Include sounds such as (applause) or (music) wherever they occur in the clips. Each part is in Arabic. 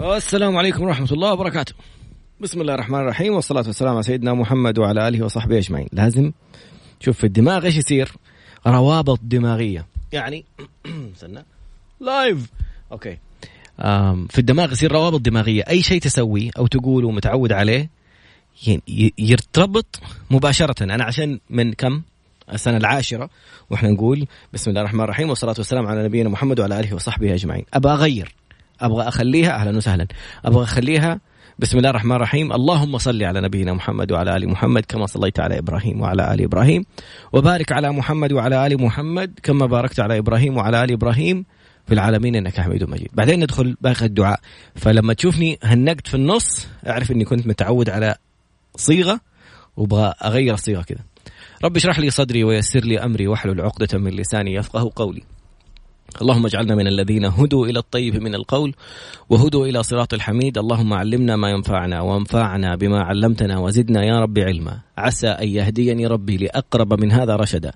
السلام عليكم ورحمة الله وبركاته. بسم الله الرحمن الرحيم والصلاة والسلام على سيدنا محمد وعلى آله وصحبه أجمعين. لازم شوف في الدماغ إيش يصير؟ روابط دماغية. يعني (clears throat) استنى. live okay. في الدماغ يصير روابط دماغية. أي شيء تسويه أو تقوله ومتعود عليه يرتبط مباشرة. أنا عشان من كم؟ السنة العاشرة. وإحنا نقول بسم الله الرحمن الرحيم والصلاة والسلام على نبينا محمد وعلى آله وصحبه أجمعين. أبغى أغير. أبغى أخليها أهلا وسهلا. أبغى أخليها بسم الله الرحمن الرحيم. اللهم صل على نبينا محمد وعلى آل محمد كما صليت على إبراهيم وعلى آل إبراهيم. وبارك على محمد وعلى آل محمد كما باركت على إبراهيم وعلى آل إبراهيم. في العالمين إنك حميد مجيد. بعدين ندخل باقي الدعاء. فلما تشوفني هنقت في النص أعرف إني كنت متعود على صيغة وأبغى أغير الصيغة كذا رب اشرح لي صدري ويسر لي أمري واحلل عقدة من لساني يفقه قولي. اللهم اجعلنا من الذين هدوا إلى الطيب من القول وهدوا إلى صراط الحميد. اللهم علمنا ما ينفعنا وانفعنا بما علمتنا وزدنا يا رب علما. عسى أن يهديني ربي لأقرب من هذا رشدا.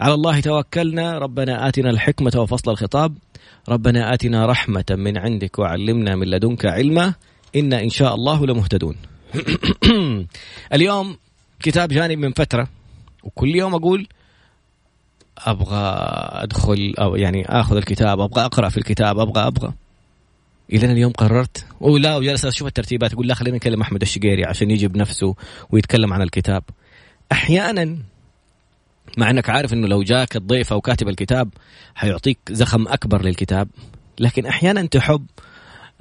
على الله توكلنا. ربنا آتنا الحكمة وفصل الخطاب. ربنا آتنا رحمة من عندك وعلمنا من لدنك علما. أنا إن شاء الله لمهتدون. (clears throat) اليوم كتاب جاني من فترة وكل يوم أقول أبغى أدخل أو يعني آخذ الكتاب أبغى أقرأ في الكتاب أبغى أبغى. إلى اليوم قررت. ولا وجالس أشوف الترتيبات. أقول لا خلينا نكلم أحمد الشقيري عشان يجي بنفسه ويتكلم عن الكتاب. أحيانا مع إنك عارف إنه لو جاك الضيف أو كاتب الكتاب حيعطيك زخم أكبر للكتاب. لكن أحيانا تحب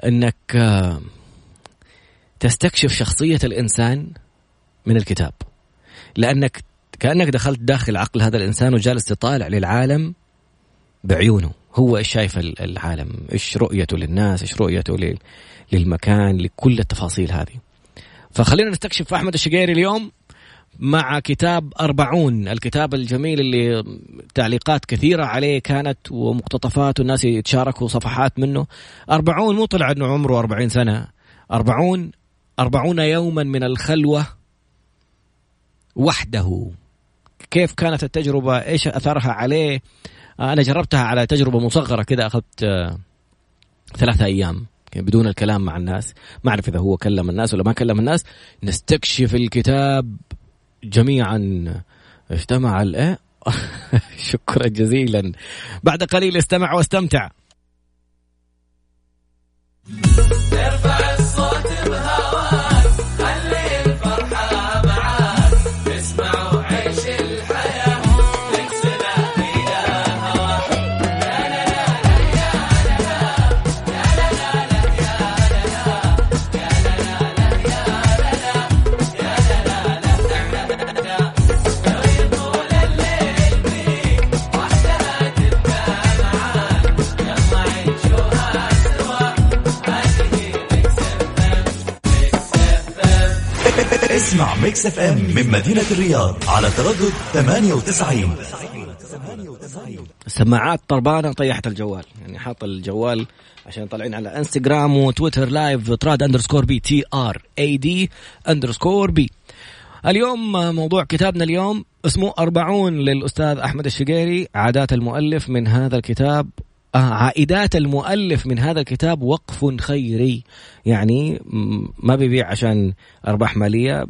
إنك آه، تستكشف شخصية الإنسان من الكتاب. لأنك كأنك دخلت داخل عقل هذا الإنسان وجالس تطالع للعالم بعيونه. هو إيش شايف ال- العالم؟ إيش رؤيته للناس؟ إيش رؤيته لل- للمكان؟ لكل التفاصيل هذه. فخلينا نستكشف أحمد الشقيري اليوم مع كتاب أربعون الكتاب الجميل اللي تعليقات كثيرة عليه كانت ومقتطفات والناس يتشاركوا صفحات منه. أربعون مو طلع أنه عمره أربعين سنة. أربعون أربعون يوما من الخلوة وحده. كيف كانت التجربة؟ إيش أثرها عليه؟ أنا جربتها على تجربة مصغرة كده أخذت آه، ثلاثة يعني بدون الكلام مع الناس. ما أعرف إذا هو كلم الناس ولا ما كلم الناس. نستكشف الكتاب جميعا. اجتمع الإيه (laughs) شكرا جزيلا. بعد قليل استمع واستمتع. Mix FM من مدينة الرياض على تردد 98 سماعات خربانة طيحت الجوال. يعني حاط الجوال عشان طالعين على انستغرام وتويتر live تراد underscore B T R A D underscore B اليوم موضوع كتابنا اليوم اسمه أربعون للأستاذ أحمد الشقيري عادات المؤلف من هذا الكتاب. عائدات المؤلف من هذا الكتاب وقف خيري. يعني ما بيبيع عشان أرباح مالية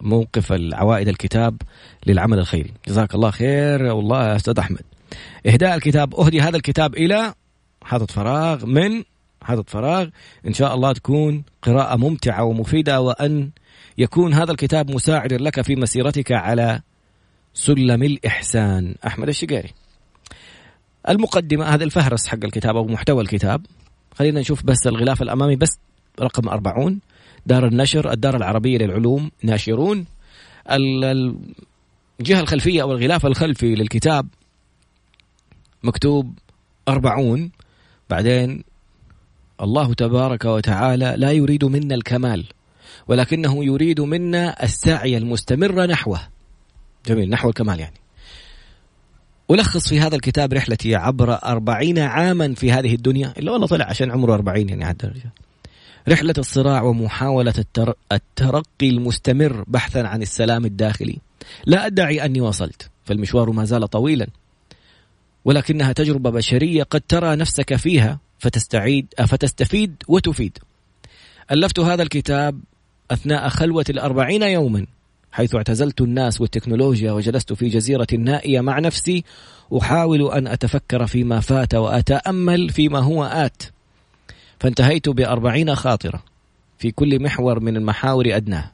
موقف العوائد الكتاب للعمل الخيري. جزاك الله خير. والله يا أستاذ أحمد. إهداء الكتاب أهدي هذا الكتاب إلى حاطط فراغ من حاطط فراغ. إن شاء الله تكون قراءة ممتعة ومفيدة وأن يكون هذا الكتاب مساعدا لك في مسيرتك على سلم الإحسان. أحمد الشقيري. المقدمة هذا الفهرس حق الكتاب أو محتوى الكتاب. خلينا نشوف بس الغلاف الأمامي بس رقم أربعون. دار النشر الدار العربية للعلوم ناشرون. ال- الجهة الخلفية أو الغلاف الخلفي للكتاب مكتوب أربعون. بعدين الله تبارك وتعالى لا يريد منا الكمال ولكنه يريد منا السعي المستمر نحوه. جميل نحو الكمال يعني. ألخص في هذا الكتاب رحلتي عبر أربعين عاما في هذه الدنيا. إلا والله طلع عشان عمره أربعين يعني الرجال. رحلة الصراع ومحاولة التر... الترقي المستمر بحثا عن السلام الداخلي. لا أدعي أني وصلت فالمشوار ما زال طويلا. ولكنها تجربة بشرية قد ترى نفسك فيها فتستعيد فتستفيد وتفيد. ألفت هذا الكتاب أثناء خلوة الأربعين يوما. حيث اعتزلت الناس والتكنولوجيا وجلست في جزيرة نائية مع نفسي أحاول أن أتفكر فيما فات وأتأمل فيما هو آت. فانتهيت بأربعين خاطرة في كل محور من المحاور أدناه.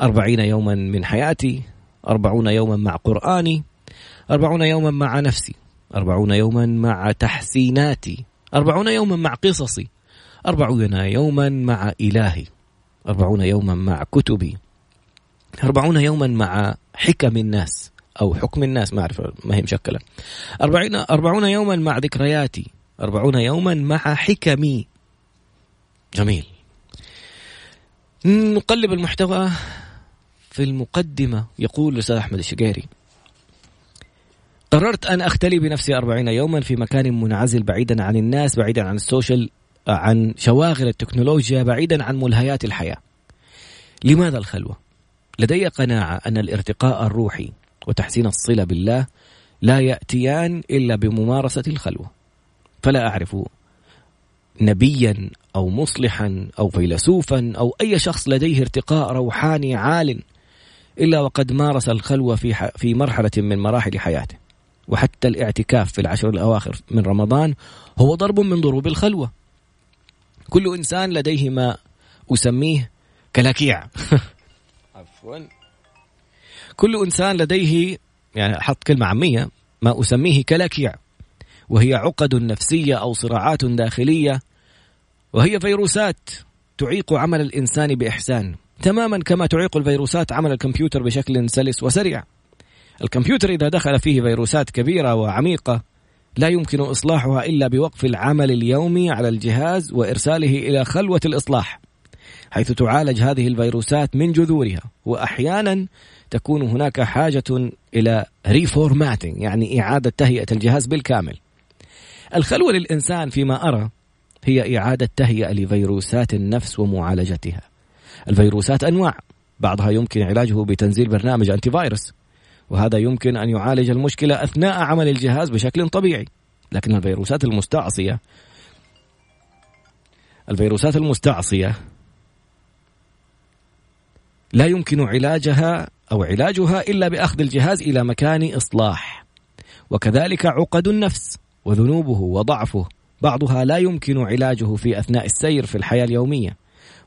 أربعين يوما من حياتي أربعون يوما مع قرآني أربعون يوما مع نفسي أربعون يوما مع تحسيناتي أربعون يوما مع قصصي أربعون يوما مع إلهي أربعون يوما مع كتبي. أربعون يوما مع حكم الناس أو حكم الناس ما أعرف ما هي مشكلة. أربعين, أربعون يوما مع ذكرياتي. أربعون يوما مع حكمي. جميل. نقلب المحتوى في المقدمة يقول الأستاذ أحمد الشقيري قررت أن أختلي بنفسي أربعين يوما في مكان منعزل بعيدا عن الناس بعيدا عن ال social عن شواغل التكنولوجيا بعيدا عن ملهيات الحياة. لماذا الخلوة؟ لدي قناعة أن الارتقاء الروحي وتحسين الصلة بالله لا يأتيان إلا بممارسة الخلوة. فلا أعرف نبيا أو مصلحا أو فيلسوفا أو أي شخص لديه ارتقاء روحاني عال إلا وقد مارس الخلوة في, ح... في مرحلة من مراحل حياته. وحتى الاعتكاف في العشر الأواخر من رمضان هو ضرب من ضروب الخلوة. كل إنسان لديه ما أسميه كلاكيع. (laughs) عفوا. كل إنسان لديه يعني أحط كلمة عامية ما أسميه كلاكيع وهي عقد نفسية أو صراعات داخلية وهي فيروسات تعيق عمل الإنسان بإحسان تماما كما تعيق الفيروسات عمل الكمبيوتر بشكل سلس وسريع. الكمبيوتر إذا دخل فيه فيروسات كبيرة وعميقة لا يمكن إصلاحها إلا بوقف العمل اليومي على الجهاز وإرساله إلى خلوة الإصلاح. حيث تعالج هذه الفيروسات من جذورها. وأحيانا تكون هناك حاجة إلى ريفورماتنج يعني إعادة تهيئة الجهاز بالكامل. الخلوة للإنسان فيما أرى هي إعادة تهيئة لفيروسات النفس ومعالجتها. الفيروسات أنواع بعضها يمكن علاجه بتنزيل برنامج أنتي فيروس وهذا يمكن أن يعالج المشكلة أثناء عمل الجهاز بشكل طبيعي. لكن الفيروسات المستعصية الفيروسات المستعصية لا يمكن علاجها أو علاجها إلا بأخذ الجهاز إلى مكان إصلاح. وكذلك عقد النفس وذنوبه وضعفه. بعضها لا يمكن علاجه في أثناء السير في الحياة اليومية.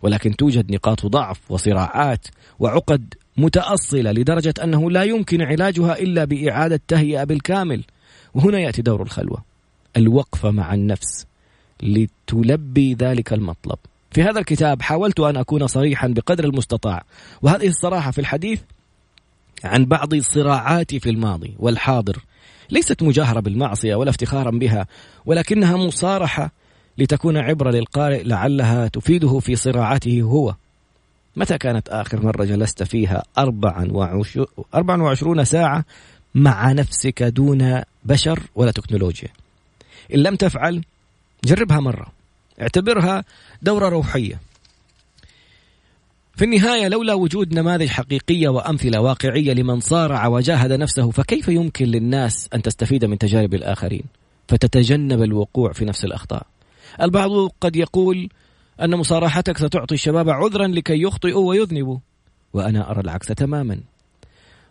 ولكن توجد نقاط ضعف وصراعات وعقد متأصلة لدرجة أنه لا يمكن علاجها إلا بإعادة تهيئة بالكامل. وهنا يأتي دور الخلوة. الوقفة مع النفس لتلبي ذلك المطلب. في هذا الكتاب حاولت أن أكون صريحا بقدر المستطاع وهذه الصراحة في الحديث عن بعض صراعاتي في الماضي والحاضر ليست مجاهرة بالمعصية ولا افتخارا بها ولكنها مصارحة لتكون عبرة للقارئ لعلها تفيده في صراعاته هو. متى كانت آخر مرة جلست فيها 24 ساعة مع نفسك دون بشر ولا تكنولوجيا؟ إن لم تفعل جربها مرة. اعتبرها دورة روحية. في النهاية لولا وجود نماذج حقيقية وأمثلة واقعية لمن صارع وجاهد نفسه فكيف يمكن للناس أن تستفيد من تجارب الآخرين؟ فتتجنب الوقوع في نفس الأخطاء. البعض قد يقول أن مصارحتك ستعطي الشباب عذرا لكي يخطئوا ويذنبوا وأنا أرى العكس تماما.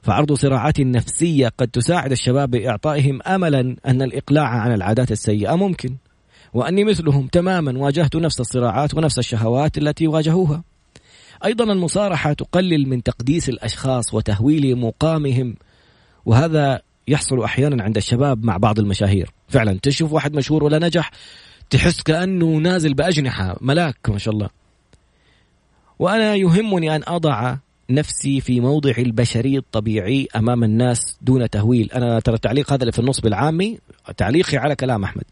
فعرض صراعات نفسية قد تساعد الشباب بإعطائهم أملا أن الإقلاع عن العادات السيئة ممكن وأني مثلهم تماما واجهت نفس الصراعات ونفس الشهوات التي واجهوها. أيضا المصارحة تقلل من تقديس الأشخاص وتهويل مقامهم وهذا يحصل أحيانا عند الشباب مع بعض المشاهير. فعلا تشوف واحد مشهور ولا نجح تحس كأنه نازل بأجنحة ملاك ما شاء الله. وأنا يهمني أن أضع نفسي في موضع البشري الطبيعي أمام الناس دون تهويل. أنا ترى التعليق هذا اللي في النص بالعامي تعليقي على كلام أحمد.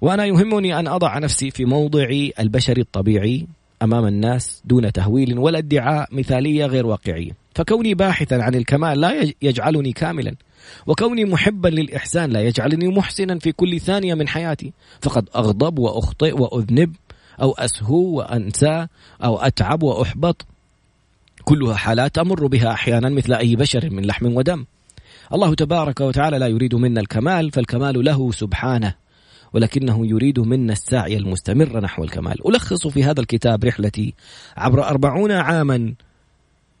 وأنا يهمني أن أضع نفسي في موضع البشري الطبيعي أمام الناس دون تهويل ولا ادعاء مثالية غير واقعية. فكوني باحثا عن الكمال لا يجعلني كاملا. وكوني محبا للإحسان لا يجعلني محسنا في كل ثانية من حياتي. فقد أغضب وأخطئ وأذنب أو أسهو وأنسى أو أتعب وأحبط. كلها حالات أمر بها أحيانا مثل أي بشر من لحم ودم. الله تبارك وتعالى لا يريد منا الكمال فالكمال له سبحانه. ولكنه يريد منا السعي المستمر نحو الكمال. ألخص في هذا الكتاب رحلتي عبر أربعون عاما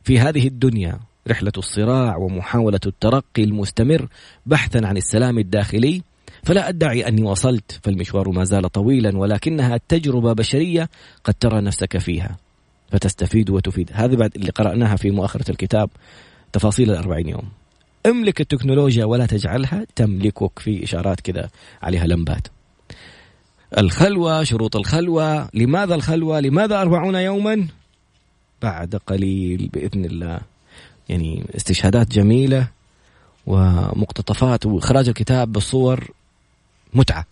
في هذه الدنيا رحلة الصراع ومحاولة الترقي المستمر بحثا عن السلام الداخلي. فلا أدعي أني وصلت فالمشوار ما زال طويلا ولكنها تجربة بشرية قد ترى نفسك فيها. فتستفيد وتفيد. هذه بعد اللي قرأناها في مؤخرة الكتاب تفاصيل الأربعين يوم. املك التكنولوجيا ولا تجعلها تملكك في إشارات كذا عليها لمبات. الخلوة شروط الخلوة. لماذا الخلوة؟ لماذا أربعون يوما؟ بعد قليل بإذن الله. يعني استشهادات جميلة ومقتطفات وإخراج الكتاب بالصور متعة.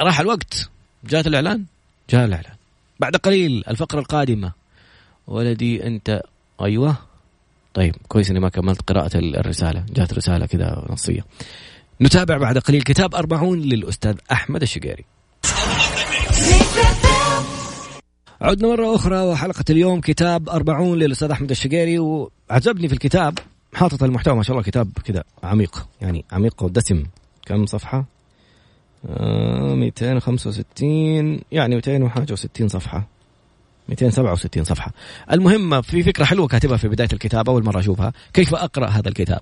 راح الوقت. جاءت الإعلان؟ جاء الإعلان. بعد قليل الفقرة القادمة. ولدي أنت؟ أيوة. طيب كويس إني ما كملت قراءة الرسالة. جات رسالة كذا نصية. نتابع بعد قليل كتاب أربعون للأستاذ أحمد الشقيري. عدنا مرة أخرى وحلقة اليوم كتاب أربعون للأستاذ أحمد الشقيري وعجبني في الكتاب حاطط المحتوى ما شاء الله كتاب كذا عميق يعني عميق ودسم. كم صفحة؟ آه 265 يعني 261 صفحة. 267 صفحة. المهم في فكرة حلوة كاتبها في بداية الكتاب أول مرة أشوفها. كيف أقرأ هذا الكتاب؟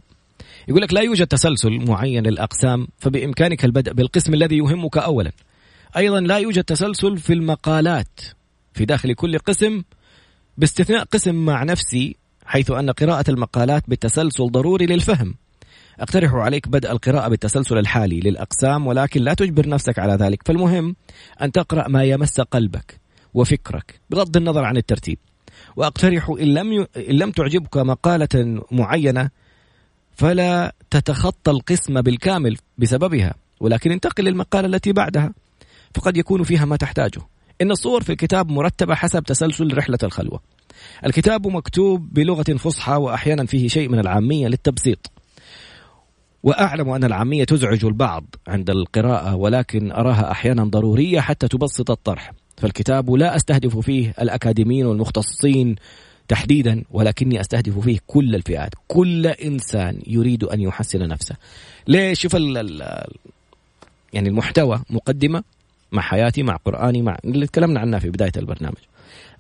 يقول لك لا يوجد تسلسل معين للأقسام فبإمكانك البدء بالقسم الذي يهمك أولا. أيضا لا يوجد تسلسل في المقالات في داخل كل قسم باستثناء قسم مع نفسي حيث أن قراءة المقالات بالتسلسل ضروري للفهم. أقترح عليك بدء القراءة بالتسلسل الحالي للأقسام ولكن لا تجبر نفسك على ذلك. فالمهم أن تقرأ ما يمس قلبك وفكرك بغض النظر عن الترتيب. وأقترح إن لم, ي... إن لم تعجبك مقالة معينة فلا تتخطى القسم بالكامل بسببها ولكن انتقل للمقالة التي بعدها. فقد يكون فيها ما تحتاجه. إن الصور في الكتاب مرتبة حسب تسلسل رحلة الخلوة. الكتاب مكتوب بلغة فصحى وأحيانا فيه شيء من العامية للتبسيط. وأعلم أن العامية تزعج البعض عند القراءة ولكن أراها أحيانا ضرورية حتى تبسط الطرح. فالكتاب لا أستهدف فيه الأكاديميين والمختصين تحديدا ولكني أستهدف فيه كل الفئات. كل إنسان يريد أن يحسن نفسه. ليش؟ شوف ال يعني المحتوى مقدمة مع حياتي مع قرآني مع اللي تكلمنا عنها في بداية البرنامج.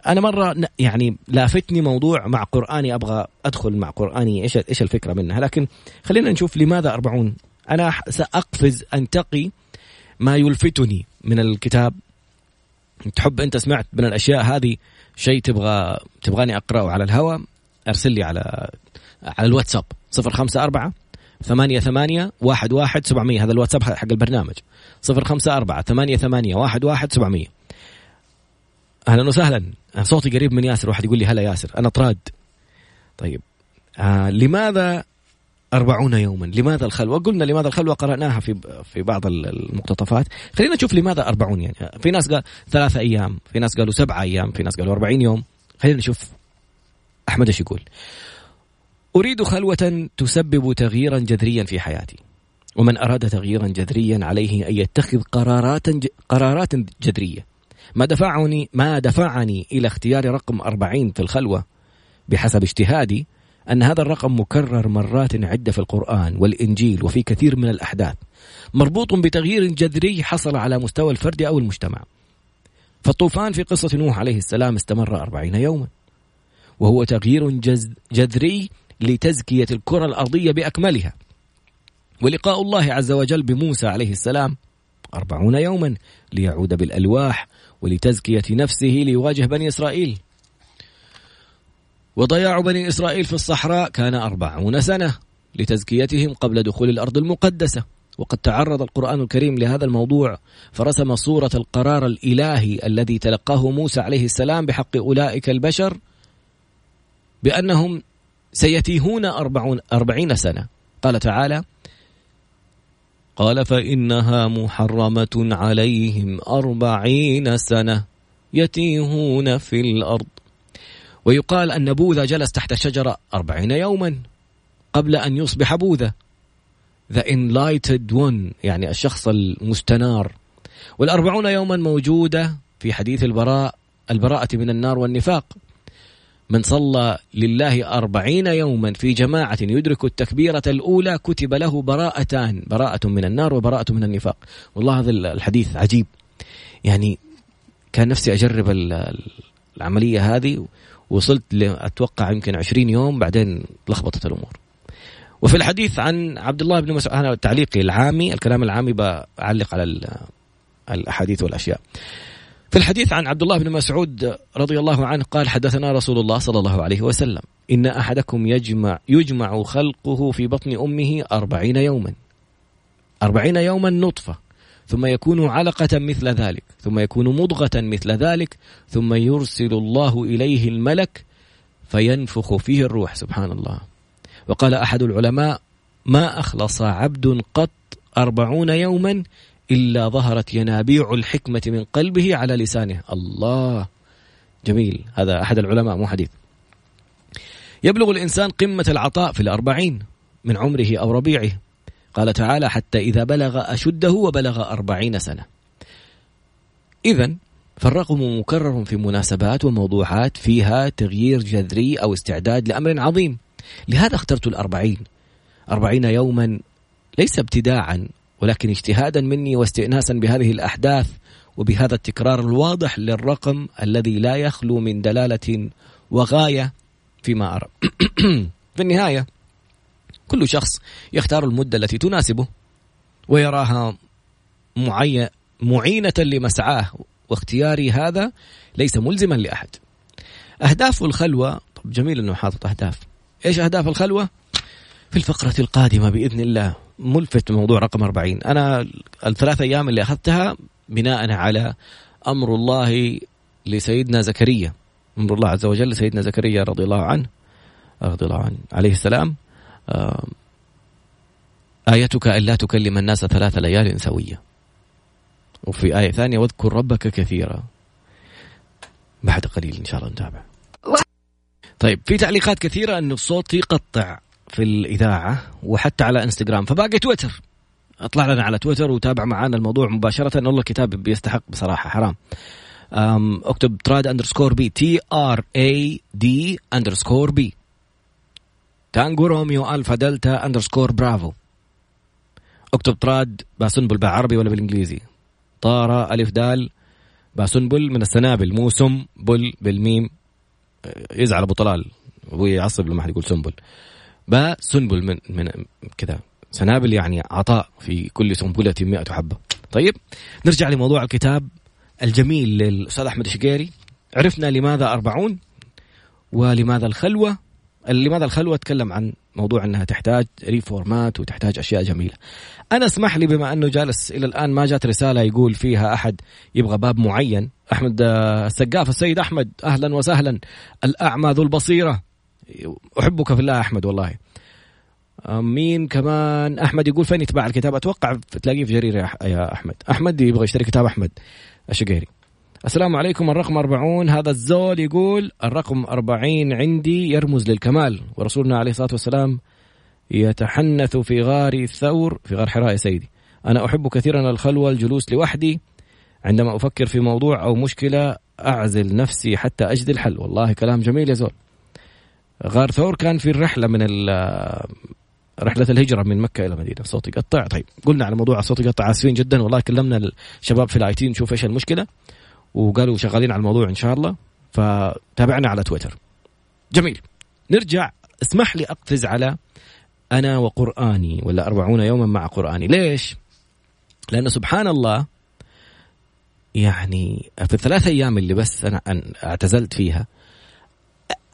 أنا مرة ن- يعني لافتني موضوع مع قرآني أبغى أدخل مع قرآني إيش إيش الفكرة منها؟ لكن خلينا نشوف لماذا أربعون. أنا ح- سأقفز أنتقي ما يلفتني من الكتاب. تحب أنت سمعت من الأشياء هذه شيء تبغى تبغاني أقرأه على الهواء؟ أرسل لي على على الواتساب 054 ثمانية ثمانية واحد واحد سبعمية. هذا الواتساب حق البرنامج. صفر خمسة أربعة ثمانية ثمانية واحد واحد سبعمية. أهلا وسهلا. صوتي قريب من ياسر واحد يقول لي هلا ياسر أنا طراد. طيب. آه لماذا أربعون يوما؟ لماذا الخلوة؟ قلنا لماذا الخلوة؟ قرأناها في في بعض المقتطفات. خلينا نشوف لماذا أربعون يعني. في ناس قال ثلاثة أيام في ناس قالوا سبعة أيام في ناس قالوا أربعين يوم. خلينا نشوف أحمد إيش يقول. أريد خلوة تسبب تغييرا جذريا في حياتي. ومن أراد تغييرا جذريا عليه أن يتخذ قرارات. قرارات جذرية. ما دفعني ما دفعني إلى اختيار رقم أربعين في الخلوة بحسب اجتهادي أن هذا الرقم مكرر مرات عدة في القرآن والإنجيل وفي كثير من الأحداث. مربوط بتغيير جذري حصل على مستوى الفرد أو المجتمع. فالطوفان في قصة نوح عليه السلام استمر أربعين يوما. وهو تغيير جذري لتزكية الكرة الأرضية بأكملها. ولقاء الله عز وجل بموسى عليه السلام أربعون يوما ليعود بالألواح ولتزكية نفسه ليواجه بني إسرائيل. وضياع بني إسرائيل في الصحراء كان أربعون سنة لتزكيتهم قبل دخول الأرض المقدسة. وقد تعرض القرآن الكريم لهذا الموضوع فرسم صورة القرار الإلهي الذي تلقاه موسى عليه السلام بحق أولئك البشر بأنهم سيتيهون أربعون أربعين سنة. قال تعالى قال فإنها محرمة عليهم أربعين سنة يتيهون في الأرض. ويقال أن بوذا جلس تحت الشجرة أربعين يوما قبل أن يصبح بوذا. The Enlightened One يعني الشخص المستنار. والأربعون يوما موجودة في حديث البراء البراءة من النار والنفاق. من صلى لله أربعين يوما في جماعة يدرك التكبيرة الأولى كتب له براءتان براءة من النار وبراءة من النفاق. والله هذا الحديث عجيب. يعني كان نفسي أجرب ال- ال- العملية هذه وصلت أتوقع يمكن عشرين يوم بعدين لخبطت الأمور. وفي الحديث عن عبد الله بن مسعود أنا تعليقي العامي الكلام العامي بعلق على ال- الأحاديث والأشياء. في الحديث عن عبد الله بن مسعود رضي الله عنه قال حدثنا رسول الله صلى الله عليه وسلم. إن أحدكم يجمع يجمع خلقه في بطن أمه أربعين يوما. أربعين يوما نطفة. ثم يكون علقة مثل ذلك. ثم يكون مضغة مثل ذلك. ثم يرسل الله إليه الملك فينفخ فيه الروح. سبحان الله. وقال أحد العلماء ما أخلص عبد قط أربعون يوما إلا ظهرت ينابيع الحكمة من قلبه على لسانه. الله. جميل. هذا أحد العلماء مو حديث. يبلغ الإنسان قمة العطاء في الأربعين من عمره أو ربيعه. قال تعالى حتى إذا بلغ أشده وبلغ أربعين سنة. إذا فالرقم مكرر في مناسبات وموضوعات فيها تغيير جذري أو استعداد لأمر عظيم. لهذا اخترت الأربعين. أربعين يوما ليس ابتداعا ولكن اجتهادا مني واستئناسا بهذه الأحداث وبهذا التكرار الواضح للرقم الذي لا يخلو من دلالة وغاية فيما أرى. (clears throat) في النهاية كل شخص يختار المدة التي تناسبه ويراها معي... معينة لمسعاه واختياري هذا ليس ملزما لأحد. أهداف الخلوة طب جميل أنه حاطط أهداف. إيش أهداف الخلوة؟ في الفقرة القادمة بإذن الله ملفت موضوع رقم 40 أنا الثلاث أيام اللي أخذتها بناء على أمر الله لسيدنا زكريا. أمر الله عز وجل لسيدنا زكريا رضي الله عنه رضي الله عنه عليه السلام. آه، آيتك ألا تكلم الناس ثلاث ليال سوية. وفي آية ثانية واذكر ربك كثيرا. بعد قليل إن شاء الله نتابع. طيب في تعليقات كثيرة أن الصوت يقطع. في الإذاعة وحتى على إنستغرام. فباقي تويتر. اطلع لنا على تويتر وتابع معنا الموضوع مباشرة. والله الكتاب بيستحق بصراحة. حرام. اكتب تراد underscore B T R A D underscore B tango romeo alpha delta underscore bravo. اكتب تراد باسنبل بالعربي ولا بالإنجليزي. طارة ألف دال. باسنبل من السنابل. مو سم بل بالميم. يزعل أبو طلال. أبوي يعصب لما حد يقول سنبل. باء سنبل من من كذا. سنابل يعني عطاء في كل سنبلة 100 حبة. طيب نرجع لموضوع الكتاب الجميل للأستاذ أحمد الشقيري عرفنا لماذا أربعون ولماذا الخلوة. لماذا الخلوة؟ تكلم عن موضوع أنها تحتاج ريفورمات وتحتاج أشياء جميلة. أنا أسمح لي بما أنه جالس إلى الآن ما جات رسالة يقول فيها أحد يبغى باب معين. أحمد آه، السقاف السيد أحمد أهلا وسهلا. الأعمى ذو البصيرة. أحبك في الله أحمد والله. مين كمان أحمد يقول فين يتباع الكتاب؟ أتوقع تلاقيه في جرير يا أحمد. أحمد يبغى يشتري كتاب أحمد. الشقيري السلام عليكم. الرقم 40 هذا الزول يقول الرقم 40 عندي يرمز للكمال. ورسولنا عليه الصلاة والسلام يتحنث في غار ثور في غار حراء يا سيدي. أنا أحب كثيرا الخلوة الجلوس لوحدي. عندما أفكر في موضوع أو مشكلة أعزل نفسي حتى أجد الحل. والله كلام جميل يا زول. غار ثور كان في الرحلة من رحلة الهجرة من مكة إلى المدينة الصوت يقطع طيب قلنا على موضوع الصوت يقطع آسفين جدا والله كلمنا الشباب في ال IT نشوف إيش المشكلة وقالوا شغالين على الموضوع إن شاء الله. فتابعنا على تويتر. جميل. نرجع اسمح لي أقفز على أنا وقرآني ولا أربعون يوما مع قرآني. ليش؟ لأنه سبحان الله يعني في الثلاث أيام اللي بس أنا أن- اعتزلت فيها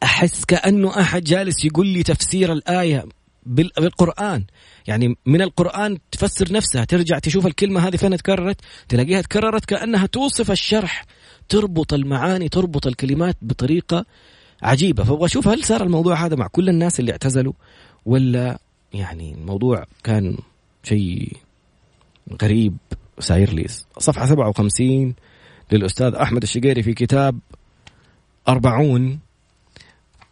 أحس كأنه أحد جالس يقول لي تفسير الآية بال- بالقرآن. يعني من القرآن تفسر نفسها ترجع تشوف الكلمة هذه فين تكررت تلاقيها تكررت كأنها توصف الشرح. تربط المعاني تربط الكلمات بطريقة عجيبة. فأبغى أشوف هل صار الموضوع هذا مع كل الناس اللي اعتزلوا ولا يعني الموضوع كان شيء غريب ساير لي. صفحة 57 للأستاذ أحمد الشقيري في كتاب أربعون.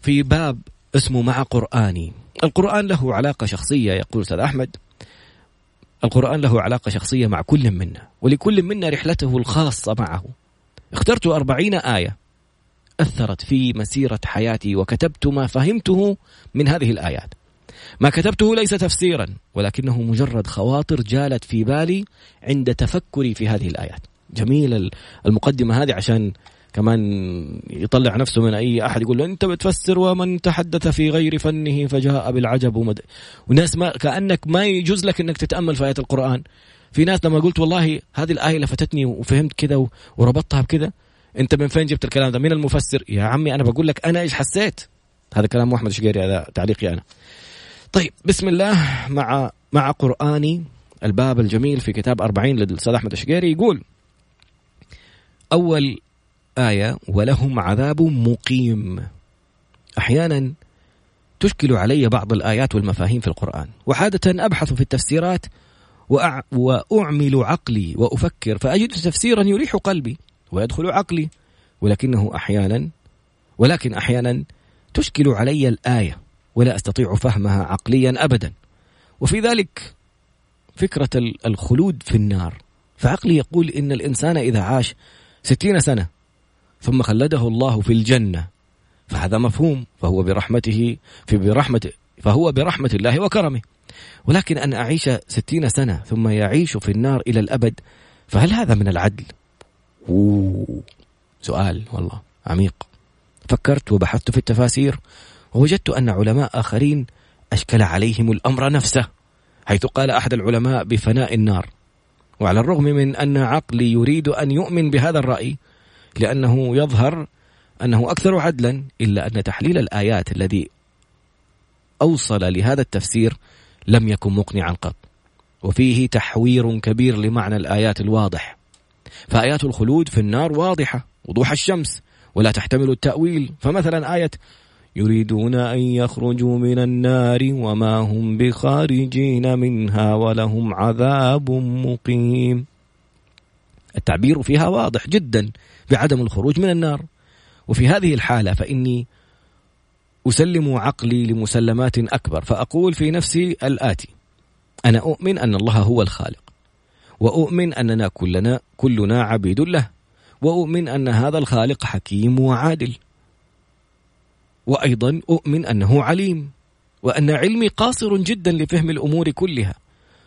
في باب اسمه مع قرآني. القرآن له علاقة شخصية يقول أستاذ أحمد. القرآن له علاقة شخصية مع كل منا ولكل منا رحلته الخاصة معه. اخترت أربعين آية أثرت في مسيرة حياتي وكتبت ما فهمته من هذه الآيات. ما كتبته ليس تفسيرا ولكنه مجرد خواطر جالت في بالي عند تفكري في هذه الآيات. جميل المقدمة هذه عشان كمان يطلع نفسه من أي أحد يقول له أنت بتفسر ومن تحدث في غير فنه فجاء بالعجب ومد... وناس ما كأنك ما يجوز لك إنك تتأمل في ايات القرآن. في ناس لما قلت والله هذه الآية لفتتني وفهمت كذا وربطتها بكذا أنت من فين جبت الكلام ده؟ من المفسر؟ يا عمي أنا بقول لك أنا إيش حسيت؟ هذا كلام محمد شقيري هذا تعليقي أنا. طيب بسم الله. مع مع قرآني الباب الجميل في كتاب 40 للاستاذ أحمد الشقيري يقول أول آية ولهم عذاب مقيم. أحيانا تشكل علي بعض الآيات والمفاهيم في القرآن. وعادة أبحث في التفسيرات وأع... وأعمل عقلي وأفكر فأجد تفسيرا يريح قلبي ويدخل عقلي ولكنه أحيانا ولكن أحيانا تشكل علي الآية ولا أستطيع فهمها عقليا ابدا. وفي ذلك فكرة ال- الخلود في النار. فعقلي يقول إن الإنسان إذا عاش ستين سنة ثم خلده الله في الجنة فهذا مفهوم فهو برحمته في برحمته فهو برحمة الله وكرمه ولكن أن أعيش ستين سنة ثم يعيش في النار إلى الأبد فهل هذا من العدل؟ أوه. سؤال والله عميق فكرت وبحثت في التفاسير ووجدت أن علماء آخرين أشكل عليهم الأمر نفسه حيث قال أحد العلماء بفناء النار وعلى الرغم من أن عقلي يريد أن يؤمن بهذا الرأي لأنه يظهر أنه أكثر عدلا إلا أن تحليل الآيات الذي أوصل لهذا التفسير لم يكن مقنعا قط. وفيه تحوير كبير لمعنى الآيات الواضح. فآيات الخلود في النار واضحة وضوح الشمس ولا تحتمل التأويل. فمثلا آية يريدون أن يخرجوا من النار وما هم بخارجين منها ولهم عذاب مقيم. التعبير فيها واضح جدا. بعدم الخروج من النار. وفي هذه الحالة فإني أسلم عقلي لمسلمات أكبر فأقول في نفسي الآتي. أنا أؤمن أن الله هو الخالق. وأؤمن أننا كلنا كلنا عبيد له. وأؤمن أن هذا الخالق حكيم وعادل. وأيضا أؤمن أنه عليم. وأن علمي قاصر جدا لفهم الأمور كلها.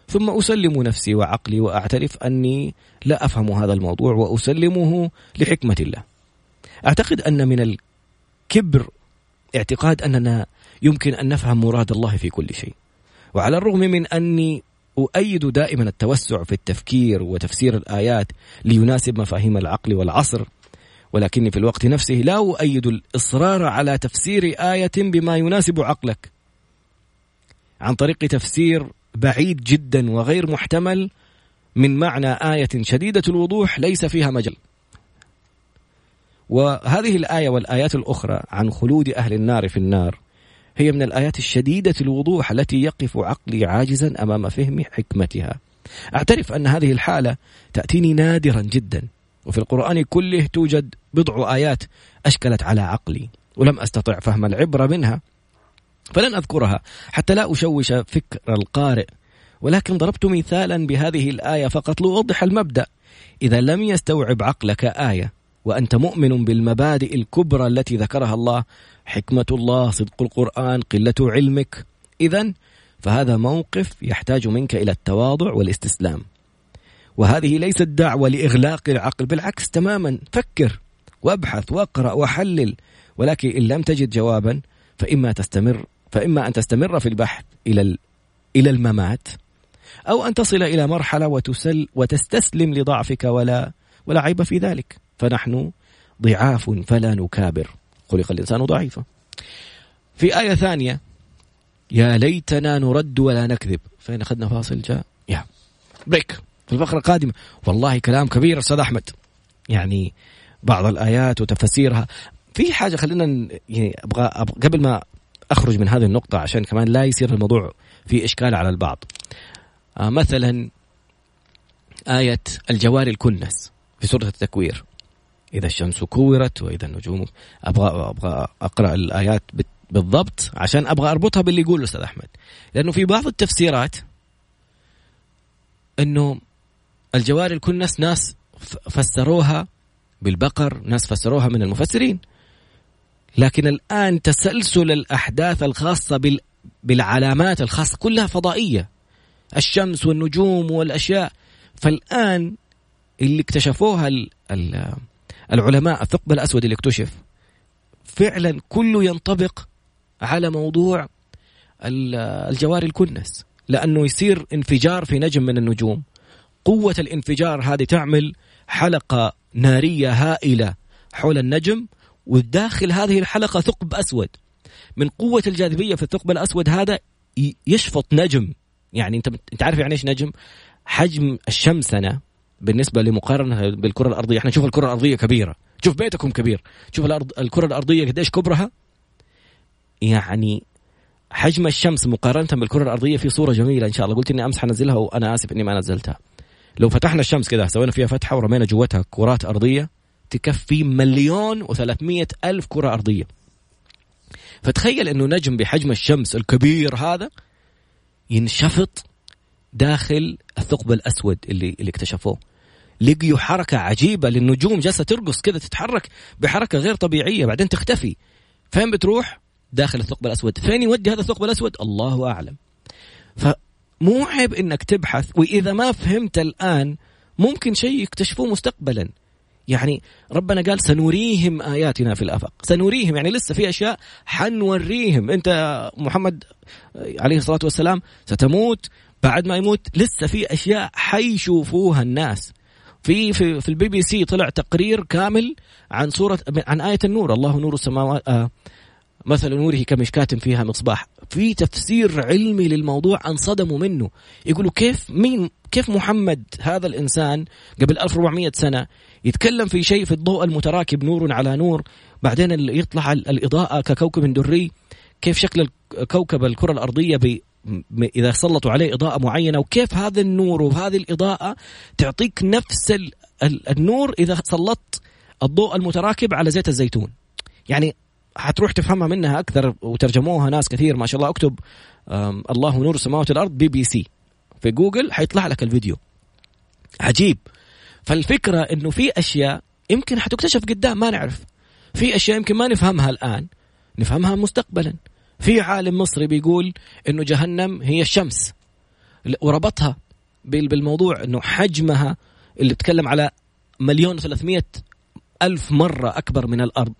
ثم أسلم نفسي وعقلي وأعترف أني لا أفهم هذا الموضوع وأسلمه لحكمة الله أعتقد أن من الكبر اعتقاد أننا يمكن أن نفهم مراد الله في كل شيء. وعلى الرغم من أني أؤيد دائما التوسع في التفكير وتفسير الآيات ليناسب مفاهيم العقل والعصر ولكني في الوقت نفسه لا أؤيد الإصرار على تفسير آية بما يناسب عقلك. عن طريق تفسير بعيد جدا وغير محتمل من معنى آية شديدة الوضوح ليس فيها مجال. وهذه الآية والآيات الأخرى عن خلود أهل النار في النار هي من الآيات الشديدة الوضوح التي يقف عقلي عاجزا أمام فهم حكمتها أعترف أن هذه الحالة تأتيني نادرا جدا وفي القرآن كله توجد بضع آيات أشكلت على عقلي ولم أستطع فهم العبرة منها فلن أذكرها حتى لا أشوش فكر القارئ. ولكن ضربت مثالا بهذه الآية فقط لأوضح المبدأ. إذا لم يستوعب عقلك آية وأنت مؤمن بالمبادئ الكبرى التي ذكرها الله حكمة الله صدق القرآن قلة علمك إذا فهذا موقف يحتاج منك إلى التواضع والاستسلام. وهذه ليست دعوة لإغلاق العقل بالعكس تماما فكر وابحث واقرأ وحلل. ولكن إن لم تجد جوابا فإما تستمر فإما أن تستمر في البحث إلى إلى الممات أو أن تصل إلى مرحلة وتسل وتستسلم لضعفك ولا ولا عيب في ذلك. فنحن ضعاف فلا نكابر. خلق الإنسان ضعيفا. في آية ثانية. يا ليتنا نرد ولا نكذب. فين أخذنا فاصل جاء. يا. بريك. في الفقرة القادمة. والله كلام كبير أستاذ أحمد. يعني بعض الآيات وتفسيرها. في حاجة خلينا يعني أبغى, أبغى قبل ما أخرج من هذه النقطة عشان كمان لا يصير الموضوع في إشكال على البعض. آه مثلا آية الجوار الكنس في سورة التكوير. إذا الشمس كورت وإذا النجوم أبغى أبغى أقرأ الآيات بت- بالضبط عشان أبغى أربطها باللي يقوله أستاذ أحمد. لأنه في بعض التفسيرات أنه الجوار الكنس ناس فسروها بالبقر ناس فسروها من المفسرين. لكن الآن تسلسل الأحداث الخاصة بال بالعلامات الخاصة كلها فضائية. الشمس والنجوم والأشياء. فالآن اللي اكتشفوها ال ال العلماء الثقب الأسود اللي اكتشف فعلا كله ينطبق على موضوع ال- الجواري الكنس. لأنه يصير انفجار في نجم من النجوم. قوة الانفجار هذه تعمل حلقة نارية هائلة حول النجم وداخل هذه الحلقة ثقب أسود. من قوة الجاذبية في الثقب الأسود هذا يشفط نجم. يعني أنت أنت عارف يعني إيش نجم؟ حجم الشمسنة بالنسبة لمقارنة بالكرة الأرضية. إحنا نشوف الكرة الأرضية كبيرة. شوف بيتكم كبير. شوف الأرض الكرة الأرضية قديش كبرها؟ يعني حجم الشمس مقارنة بالكرة الأرضية في صورة جميلة إن شاء الله. قلت إني أمس حنزلها وأنا آسف إني ما نزلتها. لو فتحنا الشمس كذا سوينا فيها فتحة ورمينا جوتها كرات أرضية تكفي مليون وثلاثمية ألف كرة أرضية. فتخيل أنه نجم بحجم الشمس الكبير هذا ينشفط داخل الثقب الأسود اللي, اللي اكتشفوه. لقيوا حركة عجيبة للنجوم جالسة ترقص كذا تتحرك بحركة غير طبيعية بعدين تختفي. فين بتروح؟ داخل الثقب الأسود. فين يودي هذا الثقب الأسود؟ الله أعلم. فمو عيب إنك تبحث وإذا ما فهمت الآن ممكن شيء يكتشفوه مستقبلا. يعني ربنا قال سنريهم آياتنا في الآفاق. سنريهم يعني لسه في أشياء حنوريهم. أنت محمد عليه الصلاة والسلام ستموت بعد ما يموت لسه في أشياء حيشوفوها الناس. في في في البي بي سي طلع تقرير كامل عن سورة عن آية النور. الله نور السماوات آه مثل نوره كمشكاة فيها مصباح. في تفسير علمي للموضوع انصدموا منه. يقولوا كيف مين كيف محمد هذا الإنسان قبل 1400 سنة يتكلم في شيء في الضوء المتراكب نور على نور بعدين يطلع ال- الإضاءة ككوكب دري. كيف شكل الكوكب الكرة الأرضية ب إذا سلطوا عليه إضاءة معينة وكيف هذا النور وهذه الإضاءة تعطيك نفس ال- ال- النور إذا سلطت الضوء المتراكب على زيت الزيتون. يعني حتروح تفهمها منها أكثر وترجموها ناس كثير ما شاء الله. اكتب أم، الله نور السماوات والأرض بي بي سي في جوجل حيطلع لك الفيديو. عجيب. فالفكرة إنه في أشياء يمكن حتكتشف قدام ما نعرف. في أشياء يمكن ما نفهمها الآن نفهمها مستقبلا. في عالم مصري بيقول إنه جهنم هي الشمس. وربطها بال- بالموضوع إنه حجمها اللي بتكلم على مليون وثلاثمية ألف مرة أكبر من الأرض.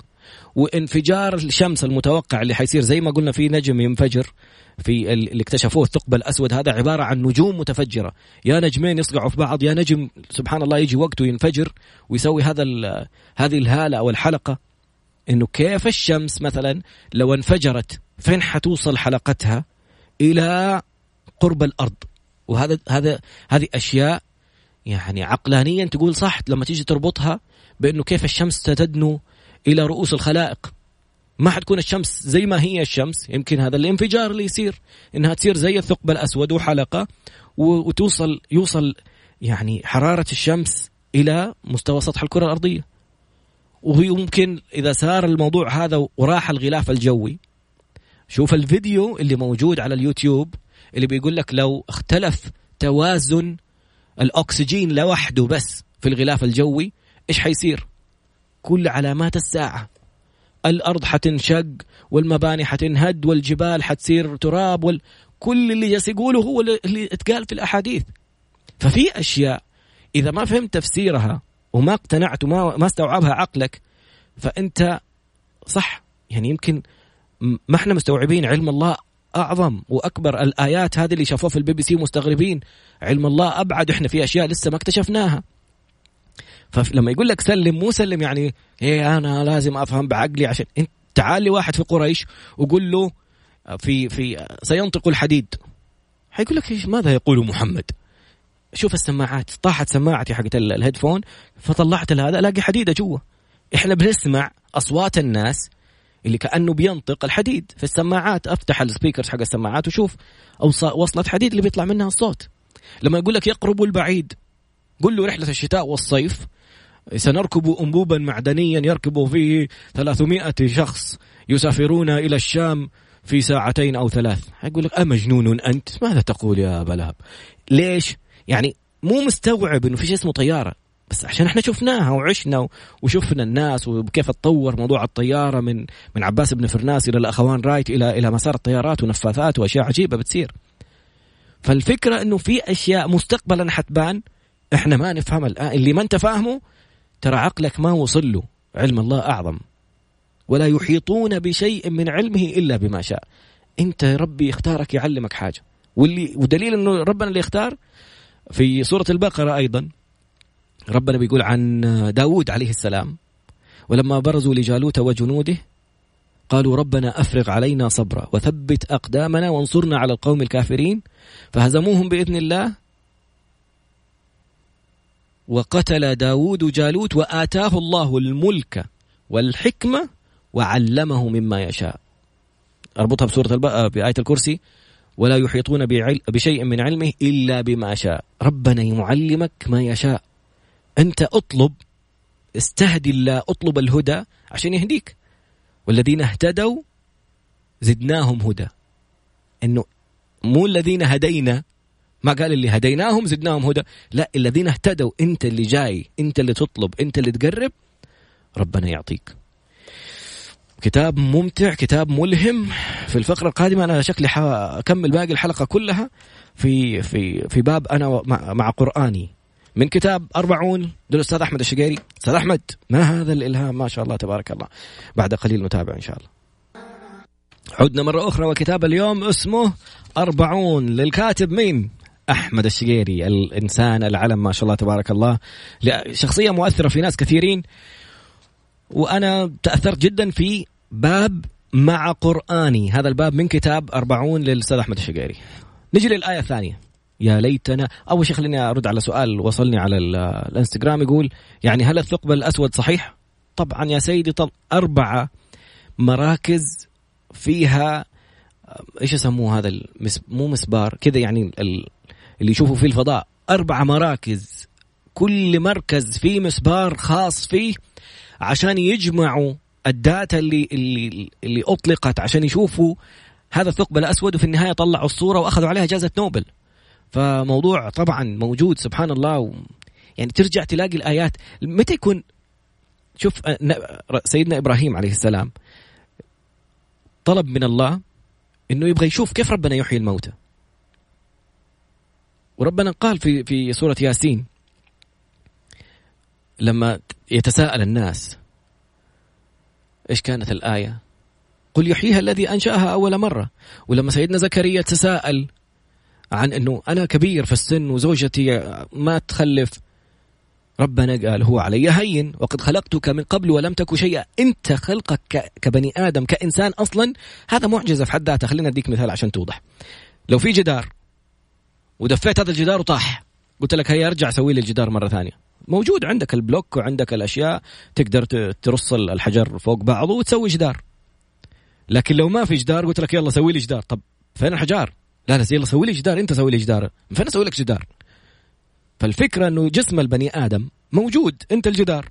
وانفجار الشمس المتوقع اللي حيصير زي ما قلنا في نجم ينفجر في ال- اللي اكتشفوه الثقب الأسود. هذا عبارة عن نجوم متفجرة. يا نجمين يصقعوا في بعض يا نجم سبحان الله يجي وقته ينفجر ويسوي هذا هذه الهالة أو الحلقة إنه كيف الشمس مثلا لو انفجرت فين حتوصل حلقتها؟ إلى قرب الأرض. وهذا هذا هذه أشياء يعني عقلانيا تقول صح لما تيجي تربطها بإنه كيف الشمس ستدنو إلى رؤوس الخلائق. ما حتكون الشمس زي ما هي الشمس. يمكن هذا الانفجار اللي يصير إنها تصير زي الثقب الأسود وحلقة وتوصل يوصل يعني حرارة الشمس إلى مستوى سطح الكرة الأرضية. ويمكن إذا صار الموضوع هذا وراح الغلاف الجوي. شوف الفيديو اللي موجود على اليوتيوب اللي بيقول لك لو اختلف توازن الأكسجين لوحده بس في الغلاف الجوي إيش حيصير؟ كل علامات الساعة. الأرض حتنشق والمباني حتنهد والجبال حتصير تراب وال... كل اللي جالس يقوله هو اللي- اتقال في الأحاديث. ففي أشياء إذا ما فهمت تفسيرها وما اقتنعت وما ما استوعبها عقلك فأنت صح. يعني يمكن ما إحنا مستوعبين علم الله أعظم وأكبر. الآيات هذه اللي شافوها في البي بي سي مستغربين علم الله أبعد إحنا في أشياء لسه ما اكتشفناها. فلما يقول لك سلم مو سلم يعني إيه أنا لازم أفهم بعقلي عشان انت تعال لي واحد في قريش وقول له في في سينطق الحديد. حيقول لك إيش ماذا يقول محمد؟ شوف السماعات طاحت سماعتي حقت ال- ال headphone فطلعت هذا ألاقي حديدة جوا. إحنا بنسمع أصوات الناس اللي كأنه بينطق الحديد في السماعات. أفتح ال speakers حق السماعات وشوف وصلة حديد اللي بيطلع منها الصوت لما يقول لك يقرب البعيد قل له رحلة الشتاء والصيف سنركب أنبوبا معدنيا يركب فيه 300 شخص يسافرون إلى الشام في ساعتين أو ثلاث. يقول لك أمجنون أنت؟ ماذا تقول يا بلاب ليش؟ يعني مو مستوعب أنه في شيء اسمه طيارة. بس عشان إحنا شفناها وعشنا وشفنا الناس وكيف تطور موضوع الطيارة من من عباس بن فرناس إلى الأخوان رايت إلى إلى مسار الطيارات ونفاثات وأشياء عجيبة بتصير. فالفكرة إنه في أشياء مستقبلا حتبان إحنا ما نفهمها الآن. اللي ما أنت فاهمه ترى عقلك ما وصل له. علم الله أعظم. ولا يحيطون بشيء من علمه إلا بما شاء. أنت ربي اختارك يعلمك حاجة. واللي ودليل إنه ربنا اللي اختار في سورة البقرة أيضا. ربنا بيقول عن داود عليه السلام ولما برزوا لجالوت وجنوده قالوا ربنا أفرغ علينا صبرا وثبت أقدامنا وانصرنا على القوم الكافرين فهزموهم بإذن الله وقتل داود جالوت وآتاه الله الملك والحكمة وعلمه مما يشاء. أربطها بسورة الب... بآية الكرسي. ولا يحيطون بعل... بشيء من علمه إلا بما شاء. ربنا يعلمك ما يشاء. أنت أطلب استهدي الله أطلب الهدى عشان يهديك. والذين اهتدوا زدناهم هدى. إنه مو الذين هدينا ما قال اللي هديناهم زدناهم هدى. لا الذين اهتدوا انت اللي جاي انت اللي تطلب انت اللي تقرب ربنا يعطيك. كتاب ممتع كتاب ملهم. في الفقرة القادمة أنا شكلي أكمل باقي الحلقة كلها في في في باب أنا مع, مع قرآني. من كتاب أربعون للأستاذ أحمد الشقيري. أستاذ أحمد ما هذا الإلهام؟ ما شاء الله تبارك الله. بعد قليل نتابع إن شاء الله. عدنا مرة أخرى وكتاب اليوم اسمه أربعون للكاتب مين أحمد الشقيري الإنسان العلم ما شاء الله تبارك الله. شخصية مؤثرة في ناس كثيرين. وأنا تأثرت جدا في باب مع قرآني. هذا الباب من كتاب أربعون للأستاذ أحمد الشقيري. نجي للآية الثانية. يا ليتنا. أول شيء خليني أرد على سؤال وصلني على الإنستغرام يقول يعني هل الثقب الأسود صحيح؟ طبعا يا سيدي طب أربعة مراكز فيها إيش يسموه هذا المس... مو مسبار كذا يعني اللي يشوفوا فيه الفضاء. أربع مراكز. كل مركز فيه مسبار خاص فيه عشان يجمعوا الداتا اللي اللي اللي أطلقت عشان يشوفوا هذا الثقب الأسود وفي النهاية طلعوا الصورة وأخذوا عليها جائزة نوبل. فموضوع طبعا موجود سبحان الله و يعني ترجع تلاقي الآيات. متى يكون شوف سيدنا إبراهيم عليه السلام طلب من الله إنه يبغى يشوف كيف ربنا يحيي الموتى. وربنا قال في في سورة ياسين لما يتساءل الناس إيش كانت الآية؟ قل يحييها الذي أنشأها أول مرة. ولما سيدنا زكريا تساءل عن إنه أنا كبير في السن وزوجتي ما تخلف ربنا قال هو علي هين وقد خلقتك من قبل ولم تك شيئا. أنت خلقك كبني آدم كإنسان أصلا؟ هذا معجزة في حد ذاتها. خلينا أديك مثال عشان توضح. لو في جدار ودفيت هذا الجدار وطاح. قلت لك هيا ارجع سوي لي الجدار مرة ثانية. موجود عندك البلوك وعندك الأشياء تقدر ترص الحجر فوق بعضه وتسوي جدار. لكن لو ما في جدار قلت لك يلا سوي لي جدار. طب فين الحجار؟ لا لا يلا سوي لي جدار انت سوي لي جدار. فين أسوي لك جدار؟ فالفكرة انه جسم البني آدم موجود. انت الجدار.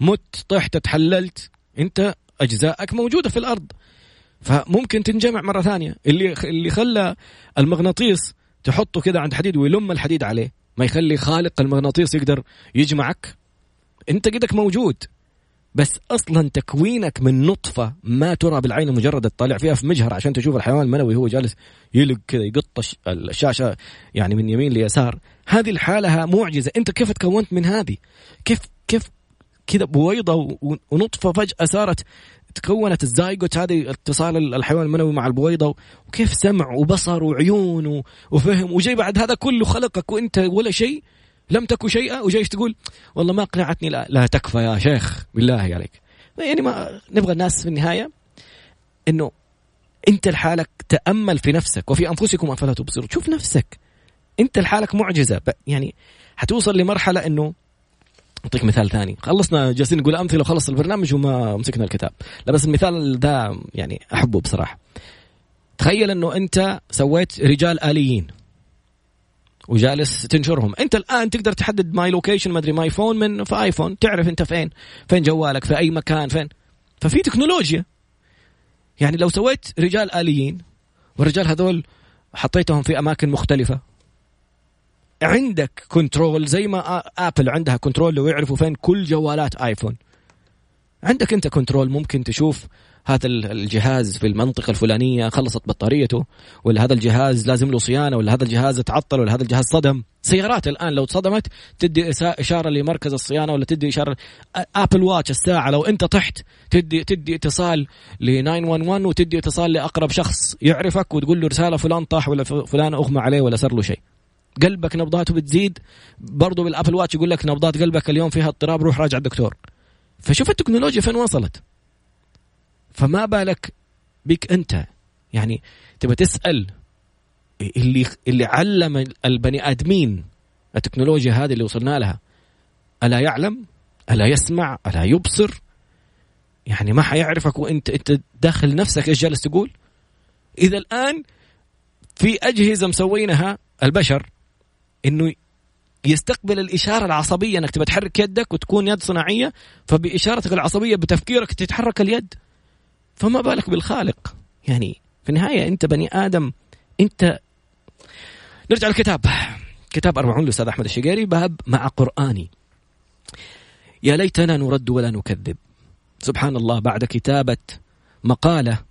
مت طحت تحللت انت أجزائك موجودة في الأرض. فممكن تنجمع مرة ثانية. اللي اللي خلى المغناطيس تحطه كذا عند حديد ويلم الحديد عليه. ما يخلي خالق المغناطيس يقدر يجمعك. انت قدك موجود. بس أصلا تكوينك من نطفة ما ترى بالعين مجرد تطالع فيها في مجهر عشان تشوف الحيوان المنوي هو جالس يلق كذا يقط الشاشة يعني من يمين ليسار. هذه الحالة معجزة. انت كيف تكونت من هذه؟ كيف كيف كذا بويضة ونطفة فجأة صارت تكونت الزايجوت هذه اتصال الحيوان المنوي مع البويضة وكيف سمع وبصر وعيون وفهم وجاي بعد هذا كله خلقك وانت ولا شيء لم تكن شيئا وجايش تقول؟ والله ما اقنعتني لا, لا تكفى يا شيخ بالله عليك. يعني ما نبغى الناس في النهاية إنه أنت لحالك تأمل في نفسك وفي أنفسكم أفلا تبصرون. شوف نفسك أنت لحالك معجزة يعني حتوصل لمرحلة إنه أعطيك مثال ثاني. خلصنا جالسين نقول أمثلة وخلص البرنامج وما مسكنا الكتاب. لا بس المثال ده يعني أحبه بصراحة. تخيل إنه أنت سويت رجال آليين وجالس تنشرهم. أنت الآن تقدر تحدد my location ما أدري my phone من في iPhone تعرف أنت فين؟ فين جوالك؟ في أي مكان؟ فين؟ ففي تكنولوجيا. يعني لو سويت رجال آليين والرجال هذول حطيتهم في أماكن مختلفة عندك control زي ما Apple عندها control لو يعرفوا فين كل جوالات iPhone عندك انت control ممكن تشوف هذا ال- الجهاز في المنطقة الفلانية خلصت بطاريته ولا هذا الجهاز لازم له صيانة ولا هذا الجهاز تعطل ولا هذا الجهاز صدم. سيارات الآن لو صدمت تدي إشارة لمركز الصيانة ولا تدي إشارة أ- Apple Watch الساعة لو أنت طحت تدي تدي اتصال ل 911 وتدي اتصال لأقرب شخص يعرفك وتقول له رسالة فلان طاح ولا فلان أغمى عليه ولا صار له شيء. قلبك نبضاته بتزيد برضو بال Apple Watch يقول لك نبضات قلبك اليوم فيها اضطراب روح راجع الدكتور. فشوف التكنولوجيا فين وصلت. فما بالك بك أنت يعني تبى تسأل اللي اللي علم البني آدمين التكنولوجيا هذه اللي وصلنا لها. ألا يعلم؟ ألا يسمع؟ ألا يبصر؟ يعني ما حيعرفك وإنت إنت داخل نفسك إيش جالس تقول؟ إذا الآن في أجهزة مسوينها البشر. إنه يستقبل الإشارة العصبية إنك تبى تحرك يدك وتكون يد صناعية فبإشارتك العصبية بتفكيرك تتحرك اليد. فما بالك بالخالق؟ يعني في النهاية أنت بني آدم أنت نرجع للكتاب. كتاب أربعون للأستاذ أحمد الشقيري باب مع قرآني. يا ليتنا نرد ولا نكذب. سبحان الله بعد كتابة مقالة